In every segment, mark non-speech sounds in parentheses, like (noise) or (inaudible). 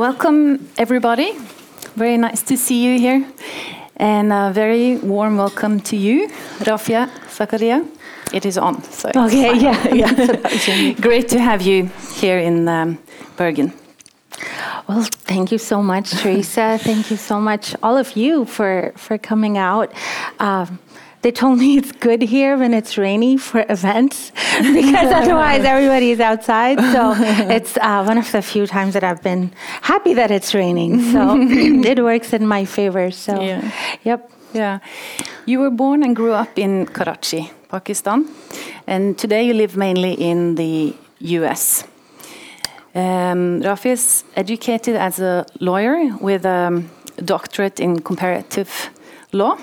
Welcome, everybody. Very nice to see you here. And a very warm welcome to you, Rafia Zakaria. It is on. So okay, yeah, yeah. (laughs) Great to have you here in um, Bergen. Well, thank you so much, Teresa. thank you so much, all of you, for for coming out. Um, they told me it's good here when it's rainy for events (laughs) because otherwise (laughs) everybody is outside. So it's uh, one of the few times that I've been happy that it's raining. So (laughs) it works in my favor. So, yeah. yep. Yeah. You were born and grew up in Karachi, Pakistan, and today you live mainly in the US. Um, Rafi is educated as a lawyer with a doctorate in comparative law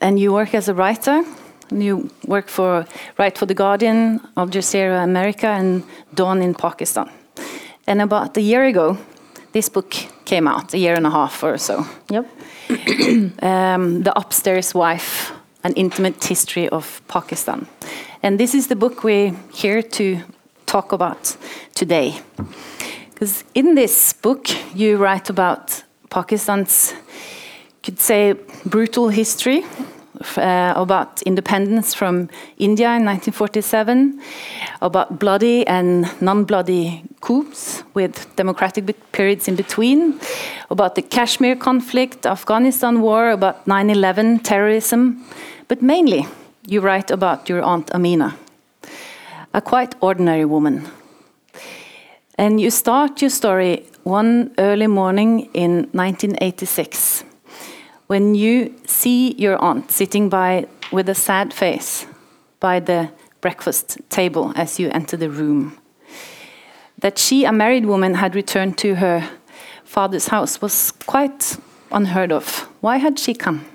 and you work as a writer. And you work for Write for the Guardian, Al Jazeera America, and Dawn in Pakistan. And about a year ago, this book came out, a year and a half or so. Yep. (clears throat) um, the Upstairs Wife, An Intimate History of Pakistan. And this is the book we're here to talk about today. Because in this book, you write about Pakistan's could say brutal history uh, about independence from India in 1947, about bloody and non-bloody coups with democratic periods in between, about the Kashmir conflict, Afghanistan war, about 9/11 terrorism, but mainly you write about your aunt Amina, a quite ordinary woman. And you start your story one early morning in 1986 when you see your aunt sitting by with a sad face by the breakfast table as you enter the room, that she, a married woman, had returned to her father's house was quite unheard of. Why had she come?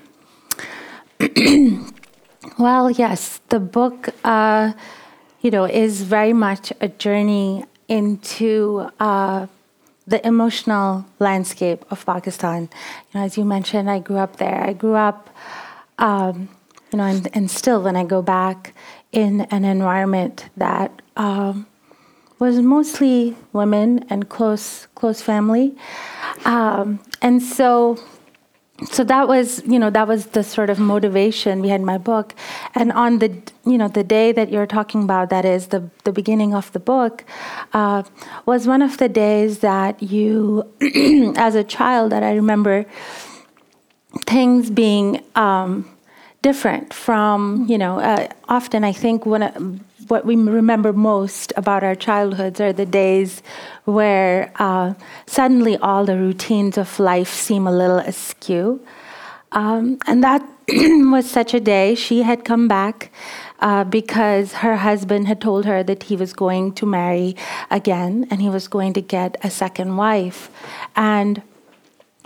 (clears throat) well, yes, the book, uh, you know, is very much a journey into. Uh, the emotional landscape of Pakistan. You know, as you mentioned, I grew up there. I grew up, um, you know, and, and, still when I go back in an environment that um, was mostly women and close close family, um, and so so that was you know that was the sort of motivation behind my book. And on the you know the day that you're talking about that is the the beginning of the book uh, was one of the days that you (clears throat) as a child that i remember things being um, different from you know uh, often i think when what we remember most about our childhoods are the days where uh, suddenly all the routines of life seem a little askew. Um, and that (clears throat) was such a day. She had come back uh, because her husband had told her that he was going to marry again and he was going to get a second wife. And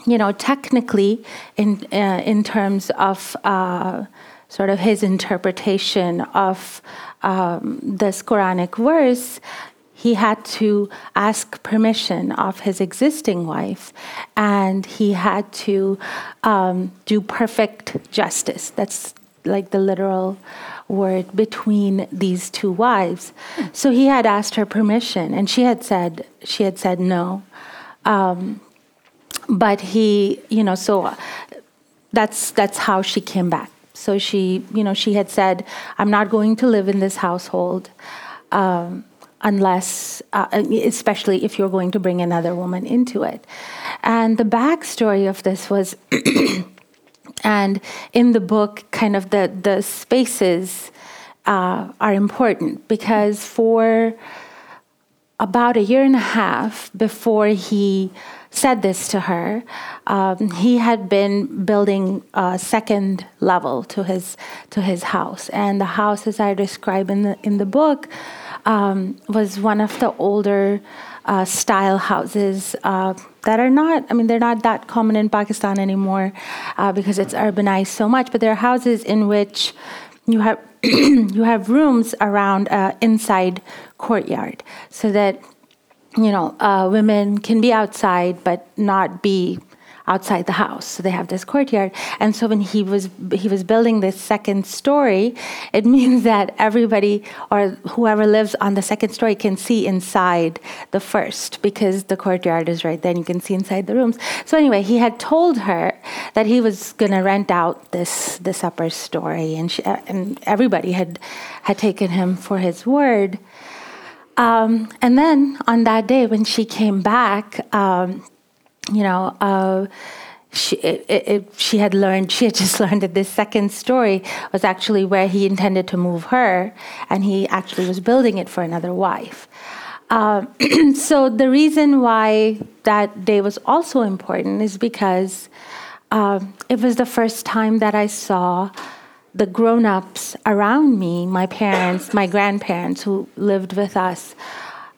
you know, technically, in uh, in terms of uh, sort of his interpretation of um, this Quranic verse, he had to ask permission of his existing wife and he had to um, do perfect justice. That's like the literal word between these two wives. So he had asked her permission and she had said she had said no. Um, but he, you know, so that's that's how she came back. So she, you know, she had said, "I'm not going to live in this household." Um, unless, uh, especially if you're going to bring another woman into it. And the backstory of this was, (clears throat) and in the book, kind of the, the spaces uh, are important because for about a year and a half before he said this to her, um, he had been building a second level to his to his house, and the house, as I describe in the in the book, um, was one of the older uh, style houses uh, that are not, I mean, they're not that common in Pakistan anymore uh, because it's urbanized so much, but there are houses in which you have (clears throat) you have rooms around an inside courtyard so that you know uh, women can be outside but not be outside the house. So they have this courtyard. And so when he was he was building this second story, it (laughs) means that everybody or whoever lives on the second story can see inside the first because the courtyard is right there and you can see inside the rooms. So anyway, he had told her that he was going to rent out this this upper story and she, and everybody had had taken him for his word. Um, and then on that day when she came back, um, you know, uh, she, it, it, she had learned, she had just (laughs) learned that this second story was actually where he intended to move her, and he actually was building it for another wife. Uh, (clears throat) so the reason why that day was also important is because uh, it was the first time that I saw the grown ups around me, my parents, my grandparents who lived with us,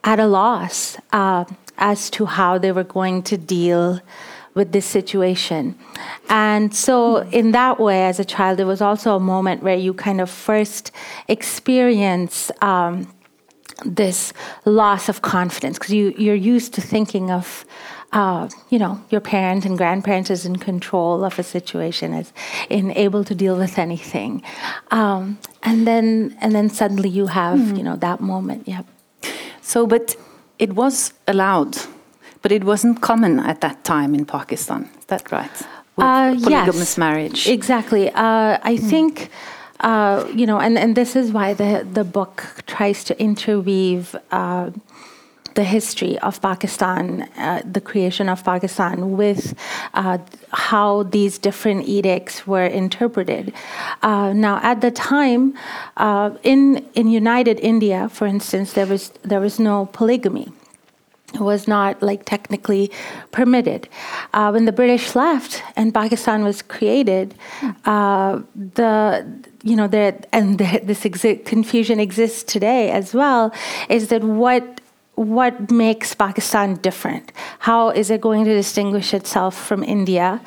at a loss uh, as to how they were going to deal with this situation. And so, in that way, as a child, it was also a moment where you kind of first experience. Um, this loss of confidence because you, you're used to thinking of uh, you know, your parents and grandparents is in control of a situation, is in able to deal with anything, um, and then and then suddenly you have mm. you know that moment. Yeah. So, but it was allowed, but it wasn't common at that time in Pakistan. Is that right? With uh, polygamous yes, marriage. Exactly. Uh, I mm. think. Uh, you know, and, and this is why the, the book tries to interweave uh, the history of Pakistan, uh, the creation of Pakistan, with uh, how these different edicts were interpreted. Uh, now, at the time, uh, in in United India, for instance, there was there was no polygamy. It was not like technically permitted. Uh, when the British left and Pakistan was created, uh, the you know there and the, (laughs) this exi- confusion exists today as well. Is that what what makes Pakistan different? How is it going to distinguish itself from India?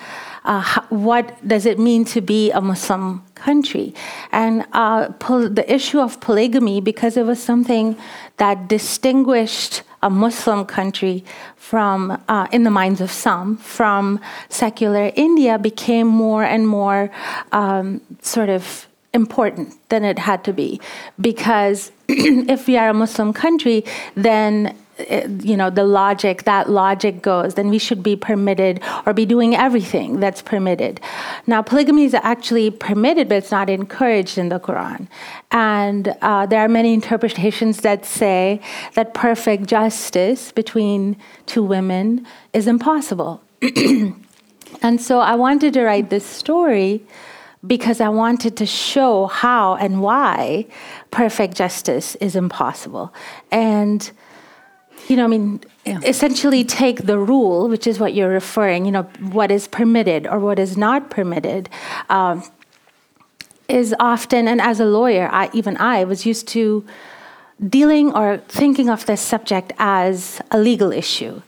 Uh, what does it mean to be a Muslim country? And uh, the issue of polygamy, because it was something that distinguished a Muslim country from, uh, in the minds of some, from secular India, became more and more um, sort of important than it had to be. Because (clears throat) if we are a muslim country then eh, you know the logic that logic goes then we should be permitted or be doing everything that's permitted. Now polygamy is actually permitted but it's not encouraged in the quran. And uh, there are many interpretations that say that perfect justice between two women is impossible. (clears throat) And so i wanted to write this story because I wanted to show how and why perfect justice is impossible. And, you know, I mean, yeah. essentially take the rule, which is what you're referring, you know, what is permitted or what is not permitted. Um, is often, and as a lawyer, I, even I was used to dealing or thinking of this subject as a legal issue.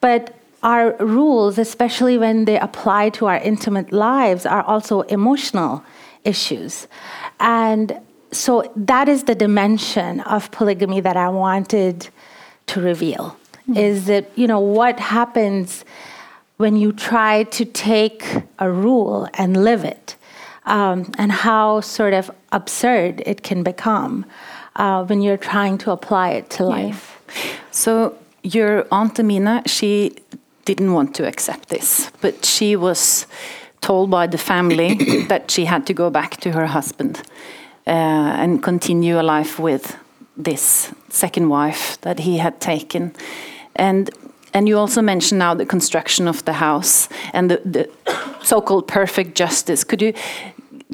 But our rules, especially when they apply to our intimate lives, are also emotional issues. And so that is the dimension of polygamy that I wanted to reveal. Mm-hmm. Is that, you know, what happens when you try to take a rule and live it, um, and how sort of absurd it can become uh, when you're trying to apply it to life. Yeah. So your aunt Amina, she didn't want to accept this, but she was told by the family (coughs) that she had to go back to her husband uh, and continue a life with this second wife that he had taken. And and you also mentioned now the construction of the house and the, the (coughs) so-called perfect justice. Could you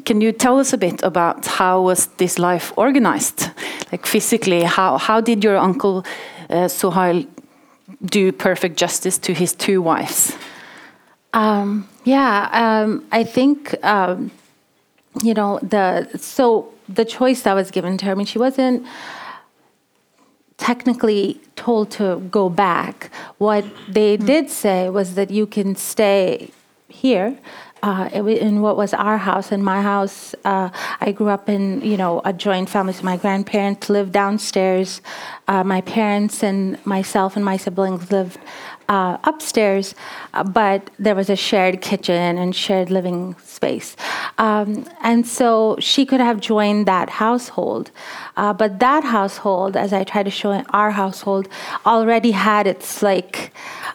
can you tell us a bit about how was this life organized, like physically? How how did your uncle uh, Suhail do perfect justice to his two wives? Um, yeah, um, I think um, you know the so the choice that was given to her. I mean, she wasn't technically told to go back. What they did say was that you can stay here uh, in what was our house and my house. Uh, I grew up in you know a joint family. So my grandparents lived downstairs. Uh, my parents and myself and my siblings lived uh, upstairs, uh, but there was a shared kitchen and shared living space. Um, and so she could have joined that household. Uh, but that household, as I try to show in our household, already had its like,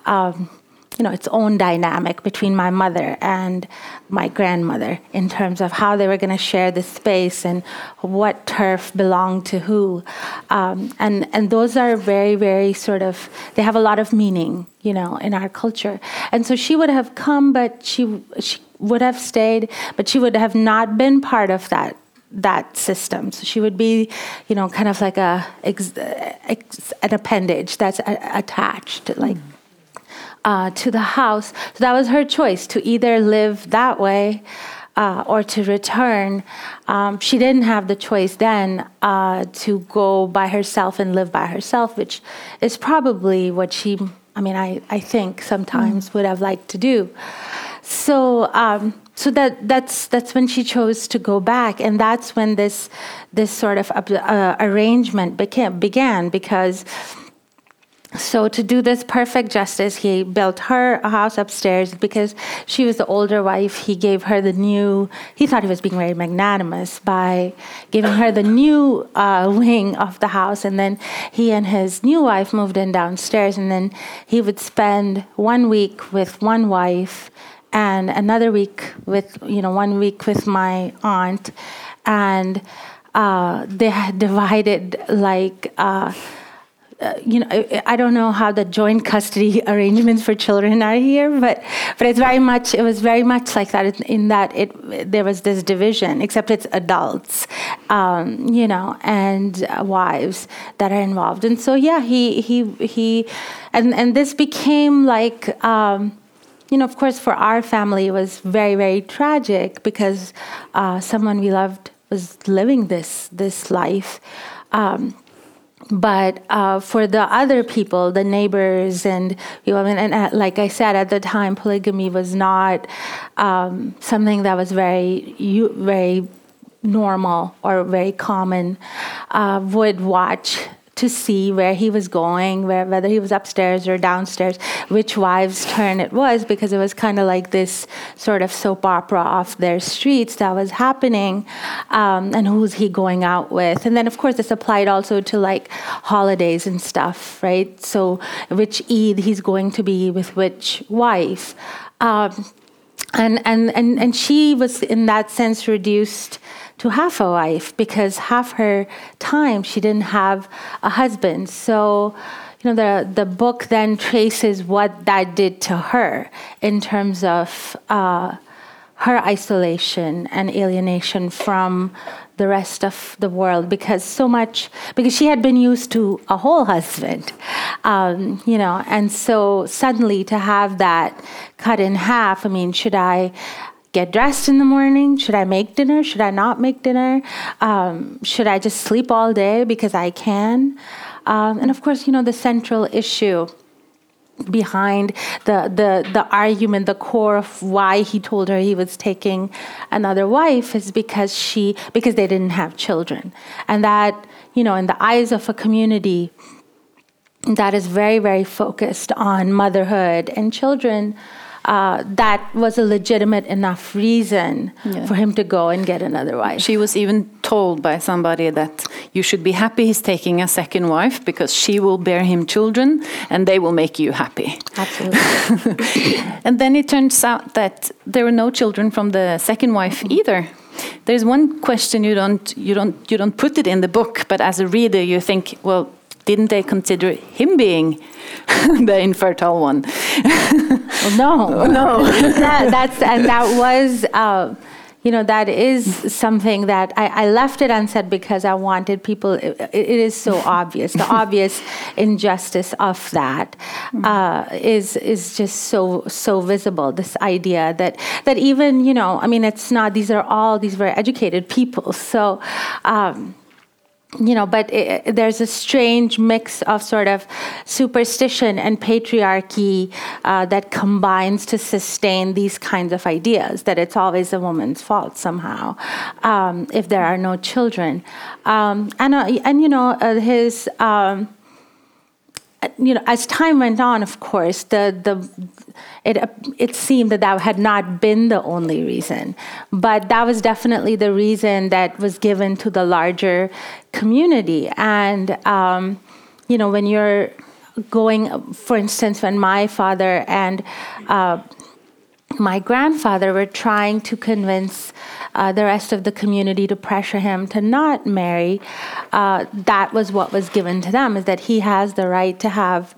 um, you know, its own dynamic between my mother and my grandmother in terms of how they were going to share the space and what turf belonged to who. Um, and, and those are very, very sort of, they have a lot of meaning, you know, in our culture. And so she would have come, but she, she would have stayed, but she would have not been part of that that system. So she would be, you know, kind of like a ex, ex, an appendage that's a, attached, like mm uh, to the house. So that was her choice to either live that way uh, or to return. Um, she didn't have the choice then uh, to go by herself and live by herself, which is probably what she, I mean, I, I think sometimes mm. would have liked to do. So, um, so that that's that's when she chose to go back, and that's when this this sort of uh, arrangement became began because so to do this perfect justice he built her a house upstairs because she was the older wife. He gave her the new he thought he was being very magnanimous by giving her the new uh, (laughs) wing of the house. And then he and his new wife moved in downstairs. And then he would spend one week with one wife and another week with you know one week with my aunt. And uh, they had divided like uh, uh, you know, I don't know how the joint custody (laughs) arrangements for children are here, but but it's very much it was very much like that in that it there was this division, except it's adults, um, you know, and uh, wives that are involved, and so yeah, he he he, and and this became like. Um, you know, of course, for our family, it was very, very tragic because uh, someone we loved was living this this life. Um, but uh, for the other people, the neighbors, and you know, and, uh, like I said at the time, polygamy was not um, something that was very very normal or very common. Uh, would watch to see where he was going, where, whether he was upstairs or downstairs, which wives' turn it was, because it was kind of like this sort of soap opera off their streets that was happening, um, and who's he going out with. And then, of course, this applied also to like holidays and stuff, right? So, which Eid he's going to be with which wife. Um, and, and, and, and she was, in that sense, reduced to half a wife because half her time she didn't have a husband. So, you know, the, the book then traces what that did to her in terms of uh, her isolation and alienation from the rest of the world because so much because she had been used to a whole husband um, you know and so suddenly to have that cut in half i mean should i get dressed in the morning? Should I make dinner? Should I not make dinner? Um, should I just sleep all day because I can? Um, and of course, you know, the central issue behind the, the, the argument, the core of why he told her he was taking another wife is because she because they didn't have children. And that, you know, in the eyes of a community that is very, very focused on motherhood and children, uh, that was a legitimate enough reason yeah. for him to go and get another wife. She was even told by somebody that you should be happy he's taking a second wife because she will bear him children and they will make you happy. Absolutely. (laughs) and then it turns out that there were no children from the second wife mm-hmm. either. There's one question you don't you don't you don't put it in the book, but as a reader you think, well, didn't they consider him being (laughs) the infertile one? (laughs) well, no, (laughs) no. that, that's and that was. Uh, you know that is something that I, I, left it unsaid because I wanted people. it, it is so obvious. The obvious injustice of that uh, is is just so so visible. This idea that that even you know, I mean, it's not. These are all these very educated people. So. Um, you know, but it, there's a strange mix of sort of superstition and patriarchy uh, that combines to sustain these kinds of ideas that it's always a woman's fault somehow um, if there are no children. Um, and, uh, and, you know, uh, his. Um, you know, as time went on, of course, the the it it seemed that that had not been the only reason, but that was definitely the reason that was given to the larger community. And um, you know, when you're going, for instance, when my father and uh, my grandfather were trying to convince uh, the rest of the community to pressure him to not marry, uh, that was what was given to them is that he has the right to have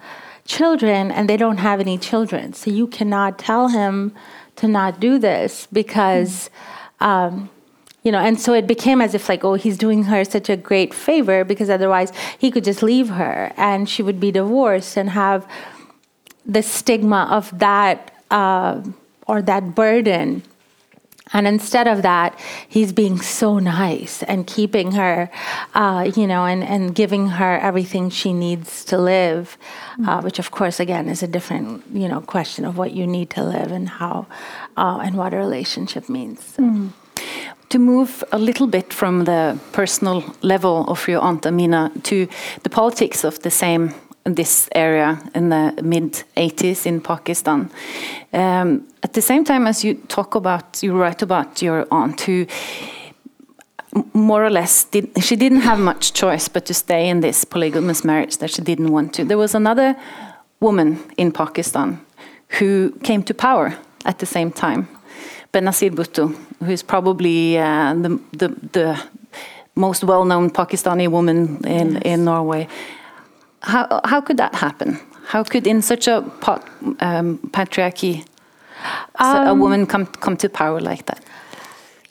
children and they don't have any children. So you cannot tell him to not do this because. Um, you know, and so it became as if like, oh, he's doing her such a great favor because otherwise he could just leave her and she would be divorced and have the stigma of that uh, or that burden and instead of that, he's being so nice and keeping her, uh, you know, and, and giving her everything she needs to live, uh, which of course, again, is a different, you know, question of what you need to live and how uh, and what a relationship means. Mm. To move a little bit from the personal level of your Aunt Amina to the politics of the same this area in the mid 80s in Pakistan. Um, at the same time as you talk about, you write about your aunt who more or less did, she didn't have much choice but to stay in this polygamous marriage that she didn't want to. There was another woman in Pakistan who came to power at the same time, Benazir Bhutto, who is probably uh, the, the, the most well-known Pakistani woman in, yes. in Norway. How, how could that happen? How could, in such a pot, um, patriarchy, um, a woman come come to power like that?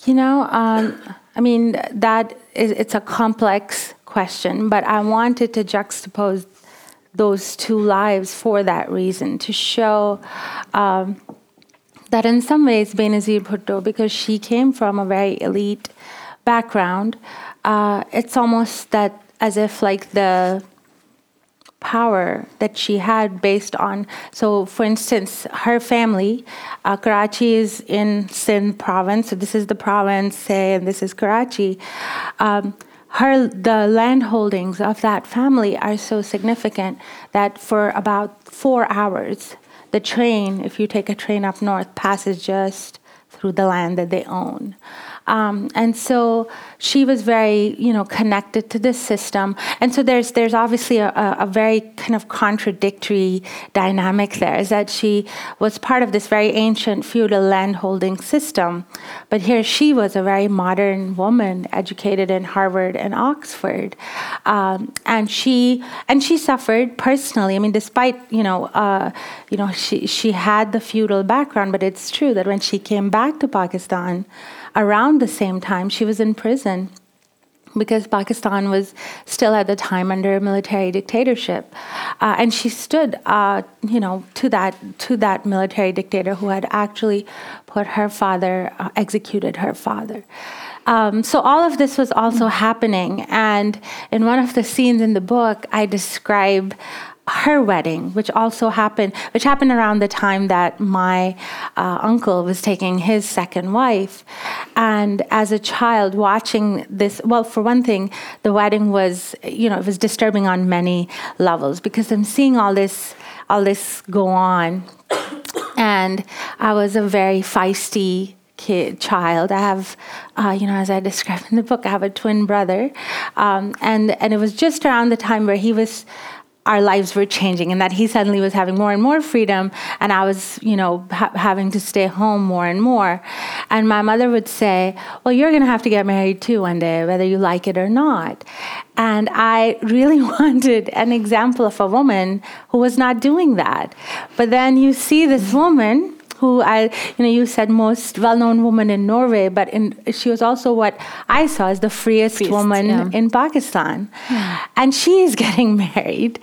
You know, um, I mean, that is it's a complex question, but I wanted to juxtapose those two lives for that reason to show. Um, that in some ways, Benazir Bhutto, because she came from a very elite background, uh, it's almost that as if like the power that she had based on. So, for instance, her family, uh, Karachi is in Sindh province. So this is the province, say, and this is Karachi. Um, her the land holdings of that family are so significant that for about four hours, the train, if you take a train up north, passes just through the land that they own. Um, and so she was very, you know, connected to this system. And so there's there's obviously a, a, very kind of contradictory dynamic there. Is that she was part of this very ancient feudal landholding system, but here she was a very modern woman, educated in Harvard and Oxford, um, and she and she suffered personally. I mean, despite you know, uh, you know, she she had the feudal background, but it's true that when she came back to Pakistan around the same time, she was in prison because Pakistan was still at the time under a military dictatorship, uh, and she stood, uh, you know, to that to that military dictator who had actually put her father, uh, executed her father. Um, so all of this was also happening, and in one of the scenes in the book, I describe her wedding, which also happened, which happened around the time that my uh, uncle was taking his second wife. And as a child, watching this, well, for one thing, the wedding was, you know, it was disturbing on many levels because I'm seeing all this, all this go on, and I was a very feisty kid child. I have, uh, you know, as I describe in the book, I have a twin brother, um, and and it was just around the time where he was our lives were changing and that he suddenly was having more and more freedom and i was you know ha- having to stay home more and more. And my mother would say well you're going to have to get married too one day whether you like it or not. And i really (laughs) wanted an example of a woman who was not doing that. But then you see this woman who I, you know, you said most well-known woman in Norway, but in, she was also what I saw as the freest, freest woman yeah. in Pakistan. Yeah. And she is (laughs) getting married,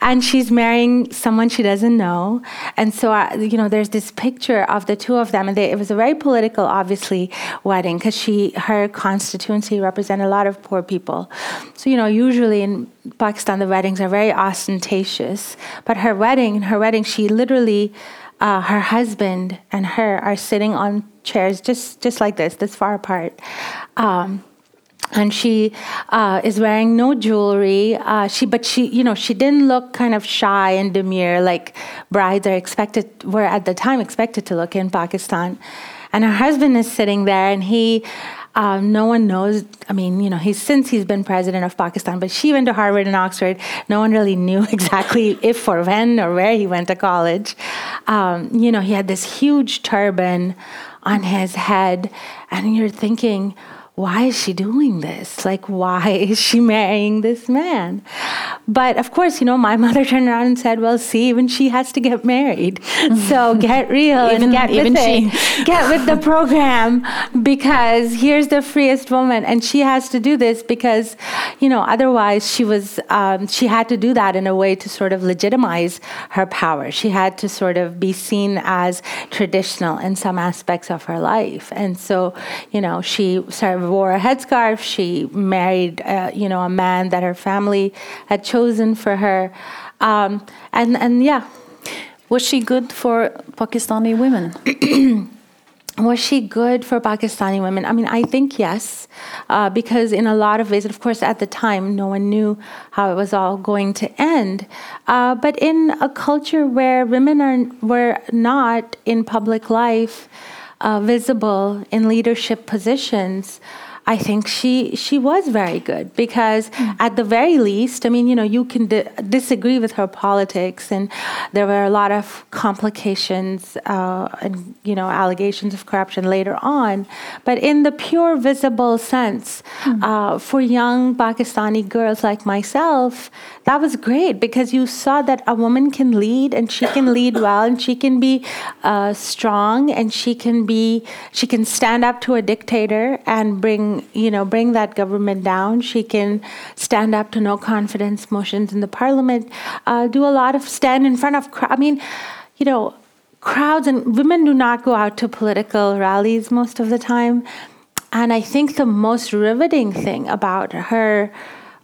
and she's marrying someone she doesn't know. And so, uh, you know, there's this picture of the two of them, and they, it was a very political, obviously, wedding because she, her constituency represented a lot of poor people. So, you know, usually in Pakistan, the weddings are very ostentatious, but her wedding, her wedding, she literally uh, her husband and her are sitting on chairs just just like this, this far apart. Um, and she uh, is wearing no jewelry. Uh, she, but she, you know, she didn't look kind of shy and demure like brides are expected were at the time expected to look in Pakistan. And her husband is sitting there, and he. Um, no one knows. I mean, you know, he's since he's been president of Pakistan, but she went to Harvard and Oxford. No one really knew (laughs) exactly if or when or where he went to college. Um, you know, he had this huge turban on his head, and you're thinking, why is she doing this? Like, why (laughs) is she marrying this man? But of course, you know, my (laughs) mother turned around and said, well, see, even she has to get married. (laughs) So get real even, and get with it. Get with the program because here's the freest woman. And she has to do this because, you know, otherwise she was, um, she had to do that in a way to sort of legitimize her power. She had to sort of be seen as traditional in some aspects of her life. And so, you know, she sort of wore a headscarf. She married, uh, you know, a man that her family had chosen for her, um, and and yeah. Was she good for Pakistani women? (clears throat) was she good for Pakistani women? I mean, I think yes, uh, because in a lot of ways, of course, at the time, no one knew how it was all going to end. Uh, but in a culture where women are were not in public life, uh, visible in leadership positions, I think she she was very good because mm. at the very least, I mean, you know, you can di- disagree with her politics, and there were a lot of complications uh, and you know allegations of corruption later on. But in the pure visible sense, mm. uh, for young Pakistani girls like myself, that was great because you saw that a woman can lead and she can lead (coughs) well and she can be uh, strong and she can be she can stand up to a dictator and bring you know bring that government down. She can stand up to no confidence motions in the parliament. Uh, do a lot of stand in front of. I mean, you know, crowds and women do not go out to political rallies most of the time. And I think the most riveting thing about her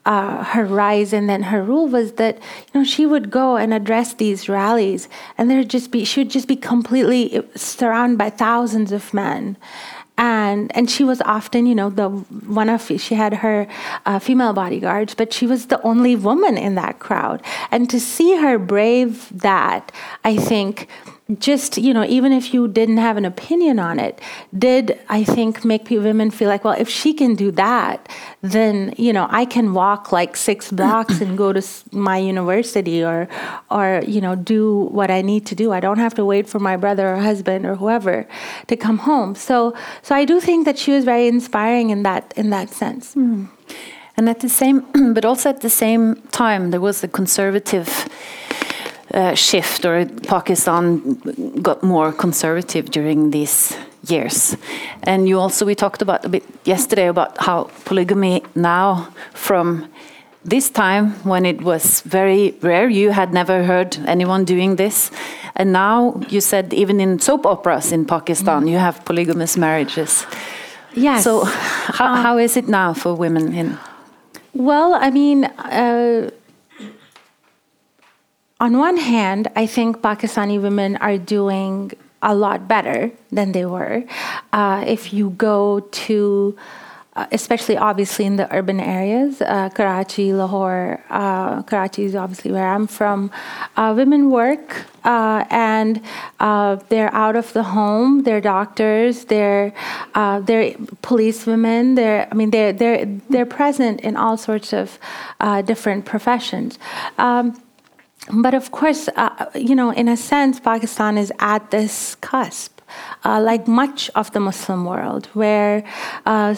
uh, her rise and then her rule was that you know she would go and address these rallies and there'd just be she would just be completely surrounded by thousands of men and and she was often you know the one of she had her uh, female bodyguards but she was the only woman in that crowd. And to see her brave that i think just you know even if you didn't have an opinion on it did i think make women feel like well if she can do that then you know i can walk like six (clears throat) blocks and go to my university or or you know do what i need to do. I don't have to wait for my brother or husband or whoever to come home. So so i do think that she was very inspiring in that in that sense. Mm. and at the same (clears throat) but also at the same time there was a conservative uh, shift, or Pakistan got more conservative during these years. And you also we talked about a bit yesterday about how polygamy now from this time when it was very rare you had never heard anyone doing this and now you said even in soap operas in pakistan mm. you have polygamous marriages yes so how, uh, how is it now for women in well i mean uh, on one hand, I think Pakistani women are doing a lot better than they were. Uh, if you go to, uh, especially obviously in the urban areas, uh, Karachi, Lahore, uh, Karachi is obviously where I'm from, uh, women work uh, and they're out of the home, they're doctors, they're, they're police women, they're, I mean, they're, they're, they're present in all sorts of different professions. Um, but of course, uh, you know, in a sense, Pakistan is at this cusp, uh, like much of the Muslim world, where uh,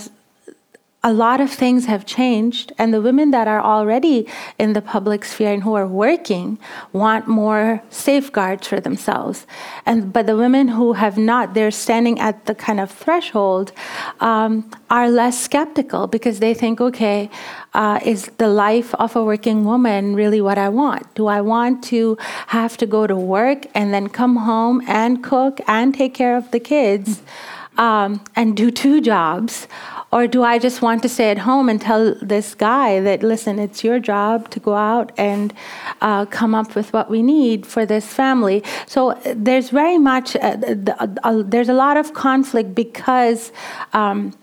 a lot of things have changed, and the women that are already in the public sphere and who are working want more safeguards for themselves. And but the women who have not, they're standing at the kind of threshold, um, are less skeptical because they think, okay, uh, is the life of a working woman really what I want? Do I want to have to go to work and then come home and cook and take care of the kids? Um, and do two jobs? Or do I just want to stay at home and tell this guy that, listen, it's your job to go out and uh, come up with what we need for this family? So there's very much, uh, uh, uh, there's a lot of conflict because. Um,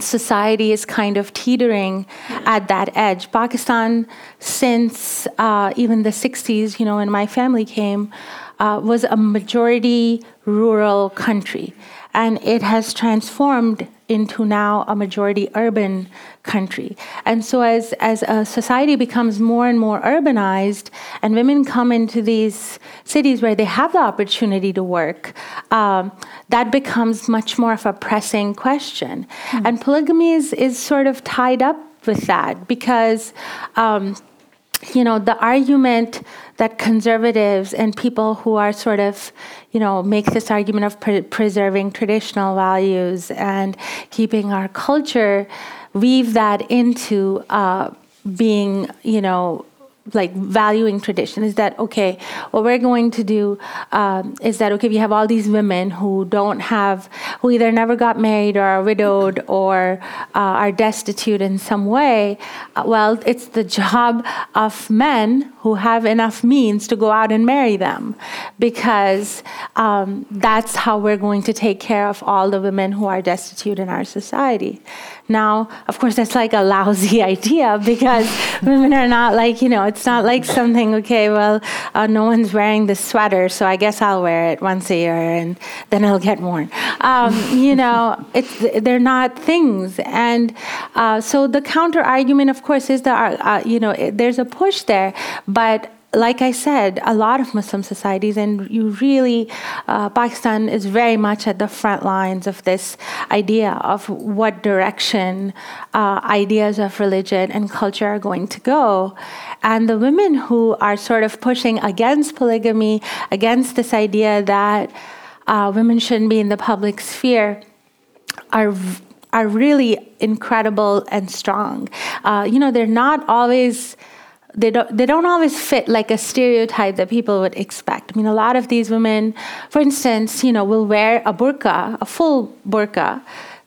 society is kind of teetering at that edge. Pakistan, since uh, even the 60s, you know, when my family came, uh, was a majority rural country. And it has transformed into now a majority urban country. And so, as, as a society becomes more and more urbanized, and women come into these cities where they have the opportunity to work, um, that becomes much more of a pressing question. Mm. And polygamy is, is sort of tied up with that because. Um, you know, the argument that conservatives and people who are sort of, you know, make this argument of pre- preserving traditional values and keeping our culture, weave that into uh, being, you know, like valuing tradition. Is that okay? What we're going to do um, is that okay we have all these women who don't have who either never got married or are widowed or uh, are destitute in some way. Uh, well it's the job of men who have enough means to go out and marry them because um, that's how we're going to take care of all the women who are destitute in our society now, of course, that's like a lousy (laughs) idea because women are not like, you know, it's not like something, okay, well, uh, no one's wearing this sweater, so I guess I'll wear it once a year and then it'll get worn. Um, (laughs) you know, it's, they're not things. And uh, so the counter argument, of course, is that, uh, you know, there's a push there, but like I said, a lot of Muslim societies, and you really, uh, Pakistan is very much at the front lines of this idea of what direction uh, ideas of religion and culture are going to go. And the women who are sort of pushing against polygamy, against this idea that uh, women shouldn't be in the public sphere, are are really incredible and strong. Uh, you know, they're not always they don't they don't always fit like a stereotype that people would expect. I mean, a lot of these women, for instance, you know, will wear a burqa, a full burqa,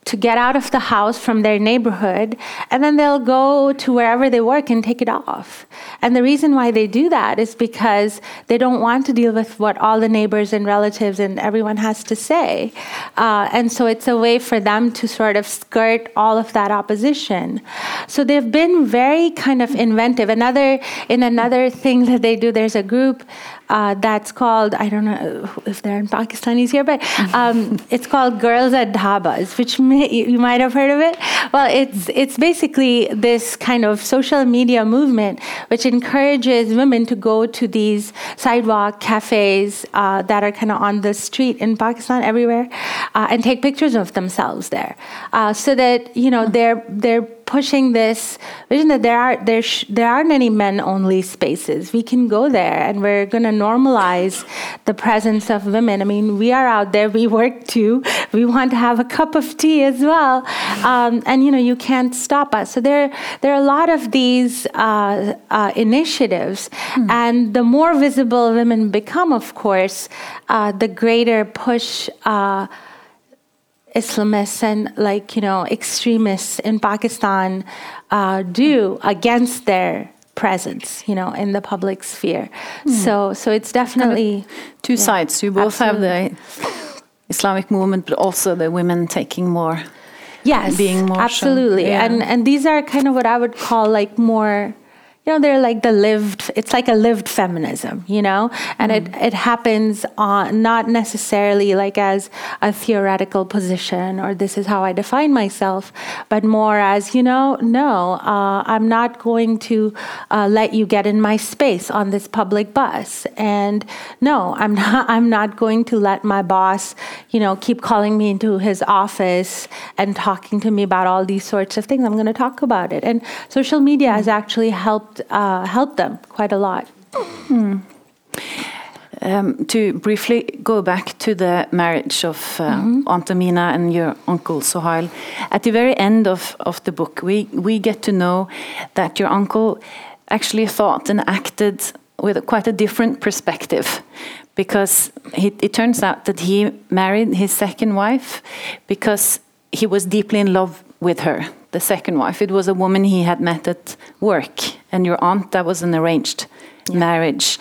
to get out of the house from their neighborhood, and then they'll go to wherever they work and take it off. And the reason why they do that is because they don't want to deal with what all the neighbors and relatives and everyone has to say. Uh, and so it's a way for them to sort of skirt all of that opposition. So they've been very kind of inventive. Another in another thing that they do, there's a group uh, that's called I don't know if they're in Pakistanis here, but um, (laughs) it's called Girls at Dhabas, which may, you might have heard of it. Well, it's it's basically this kind of social media movement which encourages women to go to these sidewalk cafes uh, that are kind of on the street in Pakistan everywhere uh, and take pictures of themselves there, uh, so that you know they're they're pushing this vision that there are there sh- there aren't any men only spaces. We can go there, and we're going to normalize the presence of women. I mean, we are out there. We work too. We want to have a cup of tea as well, um, and you know you can't stop us. So there there are a lot of these uh, uh, initiatives, hmm. and the more visible women become, of course, uh, the greater push uh, Islamists and like you know extremists in Pakistan uh, do against their presence, you know, in the public sphere. Mm. So, so it's definitely two yeah, sides. You both absolutely. have the Islamic movement, but also the women taking more. Yes, being more absolutely, yeah. and and these are kind of what I would call like more you know they're like the lived it's like a lived feminism you know? And mm. it, it happens on not necessarily like as a theoretical position or this is how i define myself but more as you know no uh, i'm not going to uh, let you get in my space on this public bus. And no i'm (laughs) not i'm not going to let my boss you know keep calling me into his office and talking to me about all these sorts of things. I'm going to talk about it. And social media has actually helped helped uh, helped them quite a lot. Mm. Um, to briefly go back to the marriage of uh, mm -hmm. Aunt Amina and your uncle Sohail, at the very end of, of the book, we, we get to know that your uncle actually thought and acted with quite a different perspective because he, it turns out that he married his second wife because he was deeply in love with her the second wife. It was a woman he had met at work, and your aunt, that was an arranged yeah. marriage.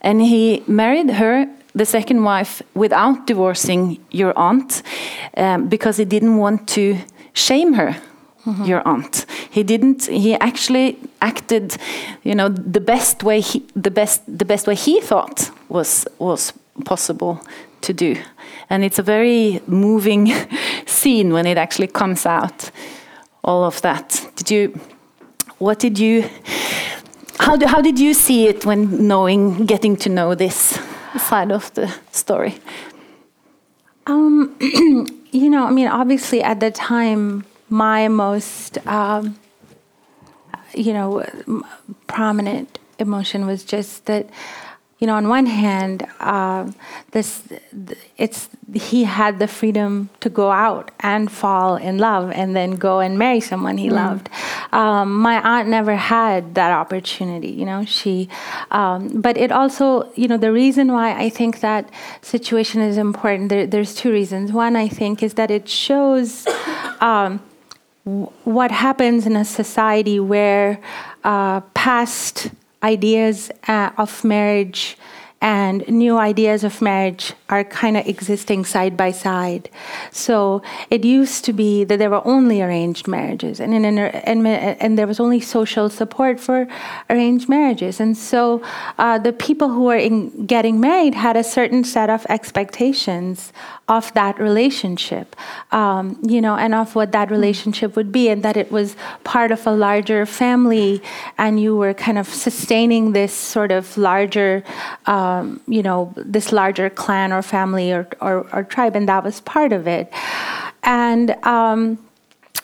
And he married her, the second wife, without divorcing your aunt, um, because he didn't want to shame her. Your aunt. He didn't. He actually acted, you know, the best way he, the best, the best way he thought was was possible to do, and it's a very moving (laughs) scene when it actually comes out. All of that. Did you? What did you? How, do, how did you see it when knowing, getting to know this side of the story? Um, (clears throat) you know, I mean, obviously at the time, my most, um, you know, prominent emotion was just that you know, on one hand, uh, this it's he had the freedom to go out and fall in love and then go and marry someone he mm. loved. Um, my aunt never had that opportunity. You know, she. Um, but it also, you know, the reason why I think that situation is important. There, there's two reasons. One, I think, is that it shows. Um, what happens in a society where uh, past ideas uh, of marriage and new ideas of marriage are kind of existing side by side. So it used to be that there were only arranged marriages, and, in, and, and there was only social support for arranged marriages. And so uh, the people who were in getting married had a certain set of expectations of that relationship, um, you know, and of what that relationship would be, and that it was part of a larger family, and you were kind of sustaining this sort of larger, um, you know, this larger clan family or, or, or, tribe, and that was part of it. And, um,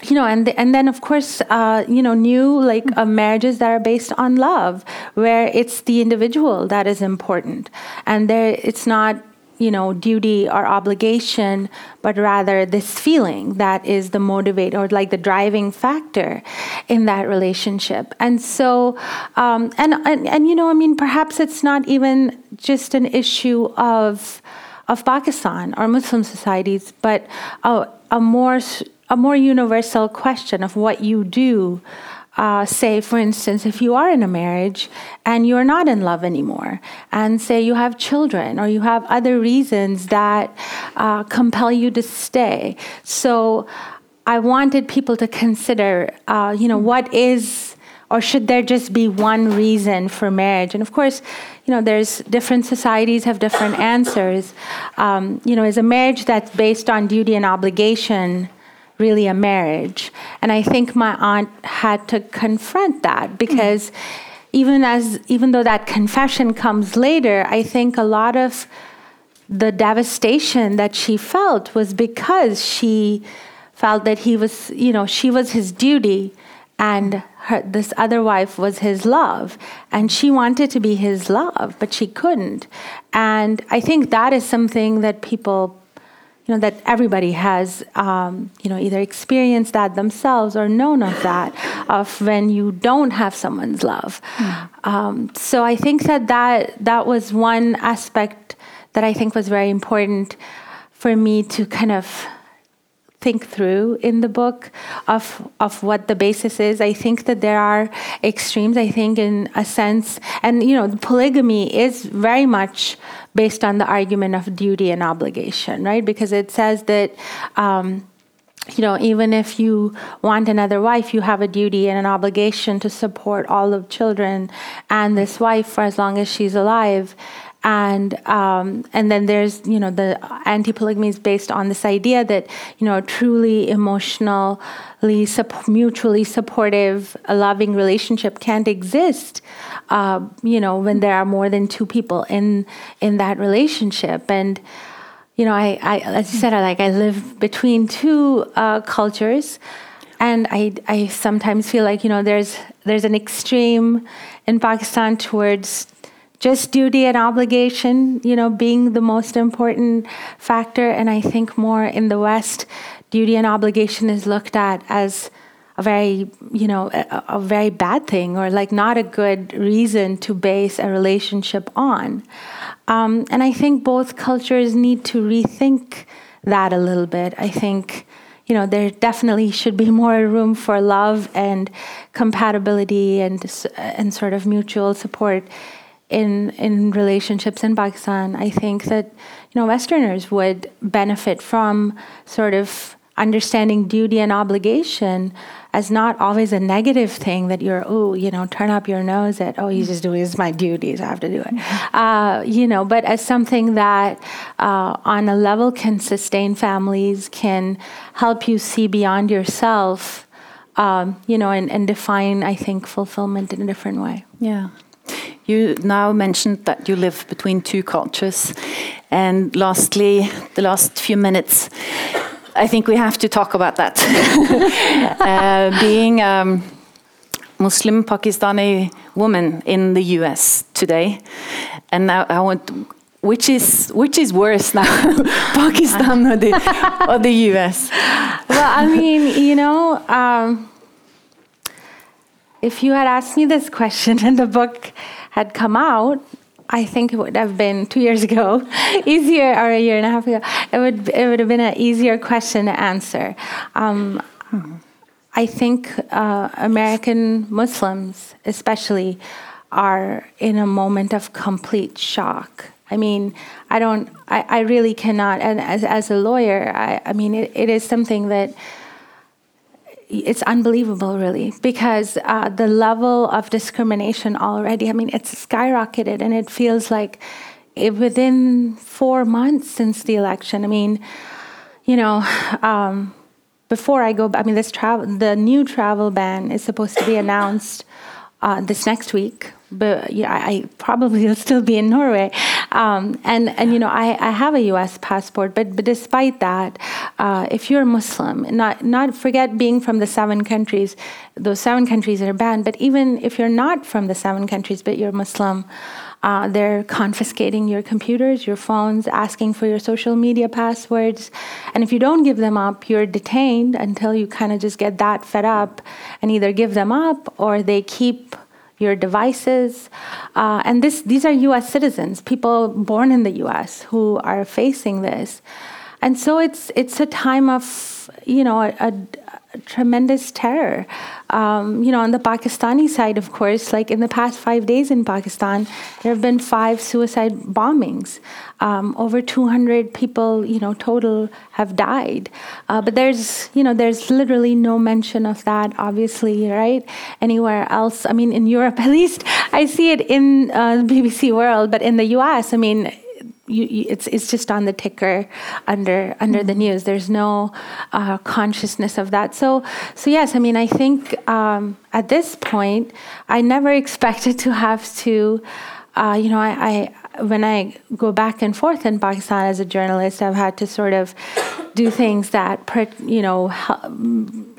you know, and and then of course, uh, you know, new like uh, marriages that are based on love, where it's the individual that is important, and there it's not you know, duty or obligation, but rather this feeling that is the motivator or like the driving factor in that relationship. And so, um, and, and, and, you know, I mean, perhaps it's not even just an issue of, of Pakistan or Muslim societies, but a, a more, a more universal question of what you do uh, say, for instance, if you are in a marriage and you're not in love anymore, and say you have children or you have other reasons that uh, compel you to stay. So I wanted people to consider, uh, you know, what is or should there just be one reason for marriage? And of course, you know, there's different societies have different answers. Um, you know, is a marriage that's based on duty and obligation really a marriage. And I think my aunt had to confront that because mm. even as even though that confession comes later, I think a lot of the devastation that she felt was because she felt that he was, you know, she was his duty and her, this other wife was his love. And she wanted to be his love but she couldn't. And i think that is something that people you know that everybody has um, you know either experienced that themselves or known of that of when you don't have someone's love. Mm. um, so i think that, that that was one aspect that i think was very important for me to kind of think through in the book of of what the basis is. I think that there are extremes. I think in a sense, and you know, polygamy is very much based on the argument of duty and obligation, right? Because it says that. Um, you know, even if you want another wife, you have a duty and an obligation to support all of children and this wife for as long as she's alive and um, and then there's you know the anti-polygamy is based on this idea that you know truly emotionally mutually supportive loving relationship can't exist uh, you know when there are more than two people in in that relationship. And you know I, I as you said I like I live between two uh, cultures. And I, I sometimes feel like you know there's there's an extreme in Pakistan towards just duty and obligation, you know, being the most important factor. And I think more in the West, duty and obligation is looked at as a very, you know, a, a very bad thing or like not a good reason to base a relationship on. Um, and I think both cultures need to rethink that a little bit. I think you know there definitely should be (laughs) more room for love and compatibility and and sort of mutual support in in relationships in Pakistan, I think that you know Westerners would benefit from sort of understanding duty and obligation as not always a negative thing that you're, oh, you know, turn up your nose at, oh, he's just doing his my duties, I have to do it. Mm-hmm. Uh, you know, but as something that uh, on a level can sustain families, can help you see beyond yourself, um, you know, and, and define, I think, fulfillment in a different way. Yeah. You now mentioned that you live between two cultures. And lastly, the last few minutes, I think we have to talk about that. (laughs) uh, being a Muslim Pakistani woman in the US today, and now I want, which is which is worse now, (laughs) Pakistan or the or the US? Well, I mean, you know. Um, if you had asked me this question and the book had come out, I think it would have been two years ago, (laughs) easier, or a year and a half ago. It would it would have been an easier question to answer. Um, I think uh, American Muslims, especially, are in a moment of complete shock. I mean, I don't, I, I really cannot. And as, as a lawyer, I, I mean, it, it is something that it's unbelievable, really, because uh, the level of discrimination already, I mean, it's skyrocketed, and it feels like it, within four months since the election, I mean, you know, um, before I go, I mean, this travel, the new travel ban is supposed to be announced uh, this next week, but I, probably will still be in Norway. Um, and and you know, I, I have a U.S. passport, but but despite that, uh, if you're Muslim, not not forget being from the seven countries, those seven countries are banned. But even if you're not from the seven countries, but you're Muslim. Uh, they're confiscating your computers, your phones, asking for your social media passwords. And if you don't give them up, you're detained until you kind of just get that fed up and either give them up or they keep your devices. Uh, and this, these are US citizens, people born in the US who are facing this. And so it's, it's a time of, you know, a, a, tremendous terror. Um, you know, on the Pakistani side, of course, like in the past five days in Pakistan, there have been five suicide bombings. Um, over 200 people, you know, total have died. Uh, but there's, you know, there's literally no mention of that, obviously, right? Anywhere else. I mean, in Europe, (laughs) at least, I see it in uh, BBC World, but in the US, I mean, you, you, it's it's just on the ticker under under mm-hmm. the news. There's no uh, consciousness of that. So so yes, I mean I think um, at this point I never (laughs) expected to have to, uh, you know, I, I when I go back and forth in Pakistan as a journalist, I've had to sort of do things that you know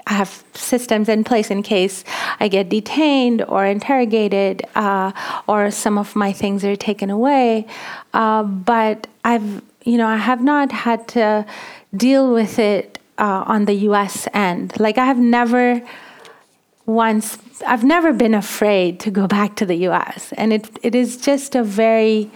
have systems in place in case I get detained or interrogated uh, or some of my things are taken away. Uh, but I've, you know, I have not had to deal with it uh, on the US end. Like, I have never once, I've never been afraid to go back to the US. And it, it is just a very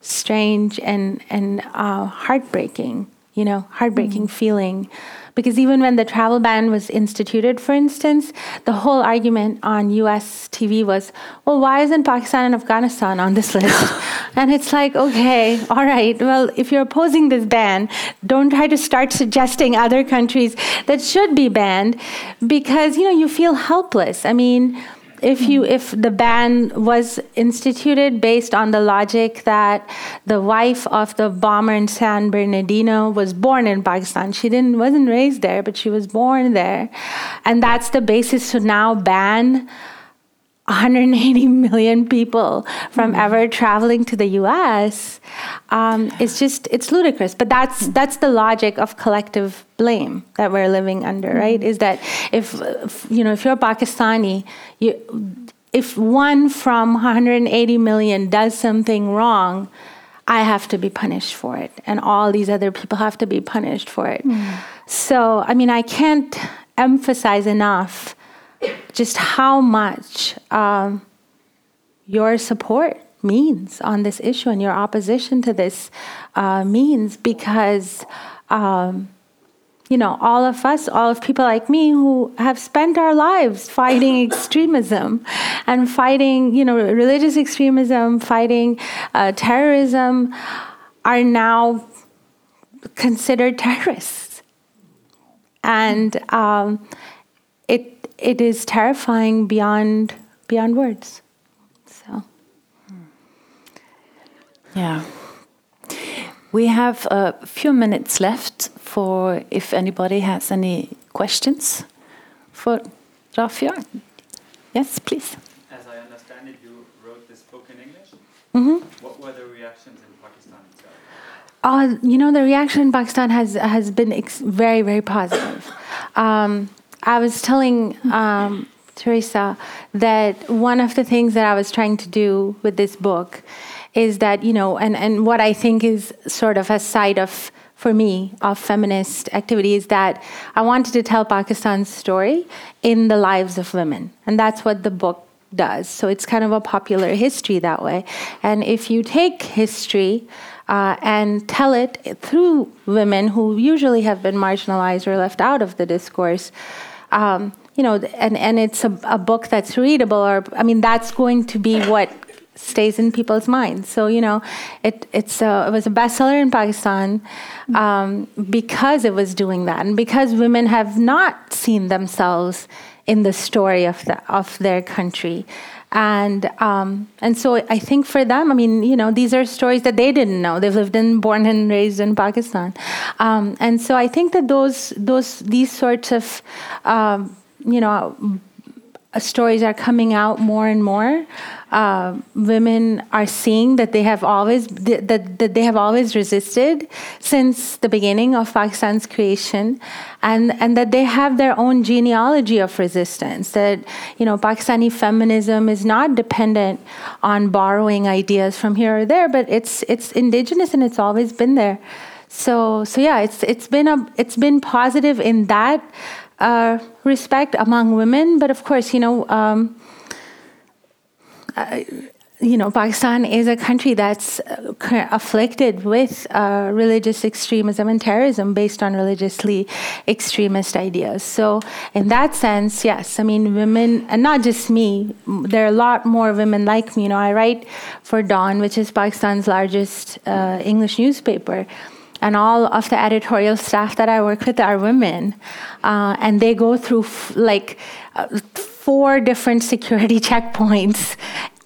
strange and, and uh, heartbreaking, you know, heartbreaking mm. feeling because even when the travel ban was instituted, for instance, the whole argument on US TV was, well, why isn't Pakistan and Afghanistan on this list? (laughs) and it's like, okay, all right, well, if you're opposing this ban, don't try to start suggesting other countries that should be banned because, you know, you feel helpless. I mean, if you if the ban was instituted based on the logic that the wife of the bomber in San Bernardino was born in Pakistan, she didn't wasn't raised there, but she was born there, and that's the basis to now ban 180 (laughs) million people from mm-hmm. ever traveling to the U.S. Um, it's just it's ludicrous. But that's mm-hmm. that's the logic of collective blame that we're living under, mm-hmm. right? Is that if, if you know if you're Pakistani, you, if one from 180 million does something wrong, I have to be punished for it, and all these other people have to be punished for it. Mm. So I mean, I can't emphasize enough just how much um, your support means on this issue and your opposition to this uh, means because um, you know all of us all of people like me who have spent our lives fighting (laughs) extremism and fighting you know religious extremism fighting uh, terrorism are now considered terrorists. And um, it it is terrifying beyond beyond words. So. Yeah. We have a few minutes left for if anybody has any questions for Rafia. Yes, please. As I understand it, you wrote this book in English. Mm-hmm. What were the reactions in Pakistan itself? Uh, you know, the reaction in Pakistan has has been ex- very, very positive. Um, I was telling um, Teresa that one of the things that I was trying to do with this book is that you know, and and what I think is sort of a side of for me of feminist activity is that I wanted to tell Pakistan's story in the lives of women, and that's what the book does. So it's kind of a popular history that way. And if you take history uh, and tell it through women who usually have been marginalized or left out of the discourse, um, you know, and, and it's a, a book that's readable, or I mean, that's going to be what stays in people's minds. So you know, it it's a, it was a bestseller in Pakistan um, because it was doing that, and because women have not seen themselves in the story of the of their country. And um, and so I think for them, I mean, you know, these are stories that they didn't know. They've lived in, born and raised in Pakistan, um, and so I think that those those these sorts of um, you know stories are coming out more and more. Uh, women are seeing that they have always that, that they have always resisted since the beginning of Pakistan's creation, and and that they have their own genealogy of resistance. That you know, Pakistani feminism is not dependent on borrowing ideas from here or there, but it's it's indigenous and it's always been there. So so yeah, it's it's been a it's been positive in that uh, respect among women, but of course, you know, um, uh, you know, Pakistan is a country that's uh, afflicted with uh, religious extremism and terrorism based on religiously extremist ideas. So, in that sense, yes, I mean, women, and not just me, there are a lot more women like me. You know, I write for Dawn, which is Pakistan's largest uh, English newspaper and all of the editorial staff that I work with are women, uh, and they go through like uh, four different security (laughs) checkpoints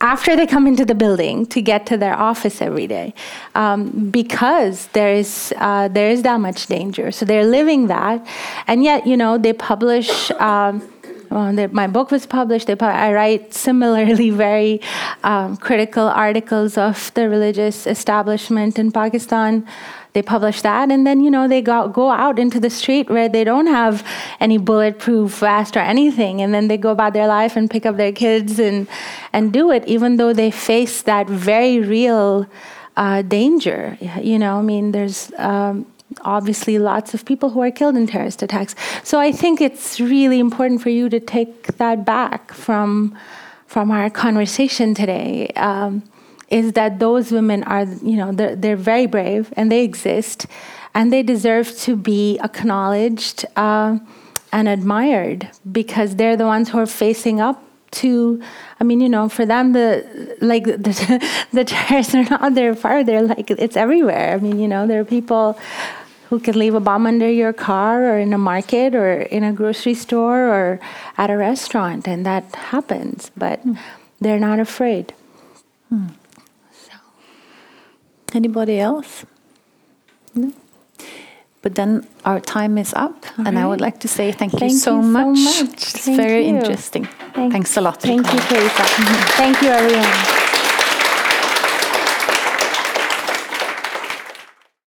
after they come into the building to get to their office every day, um, because there is uh, there is that much danger. So they're living that, and yet you know they publish. Um, well, my book was published. I write similarly (laughs) very um, critical articles of the religious establishment in Pakistan they publish that and then you know they go, go out into the street where they don't have any bulletproof vest or anything and then they go about their life and pick up their kids and and do it even though they face that very real uh, danger. You know i mean there's um, obviously lots of people who are killed in terrorist attacks. So i think it's really important for you to take that back from from our conversation today. Um, is that those women are, you know, they're, they're very brave and they exist and they deserve to be acknowledged uh, and admired because they're the ones who are facing up to i mean you know for them the like (laughs) the, the terrorists are not their far they're like it's everywhere i mean you know there are people who can leave a bomb under your car or in a market or in a grocery store or at a restaurant and that happens but mm. they're not afraid mm. Anybody else? No. But then our time is up, All and right. I would like to say thank, thank you, so, you much. so much. It's thank very you. interesting. Thank Thanks a lot. Thank you, Teresa. thank you, everyone.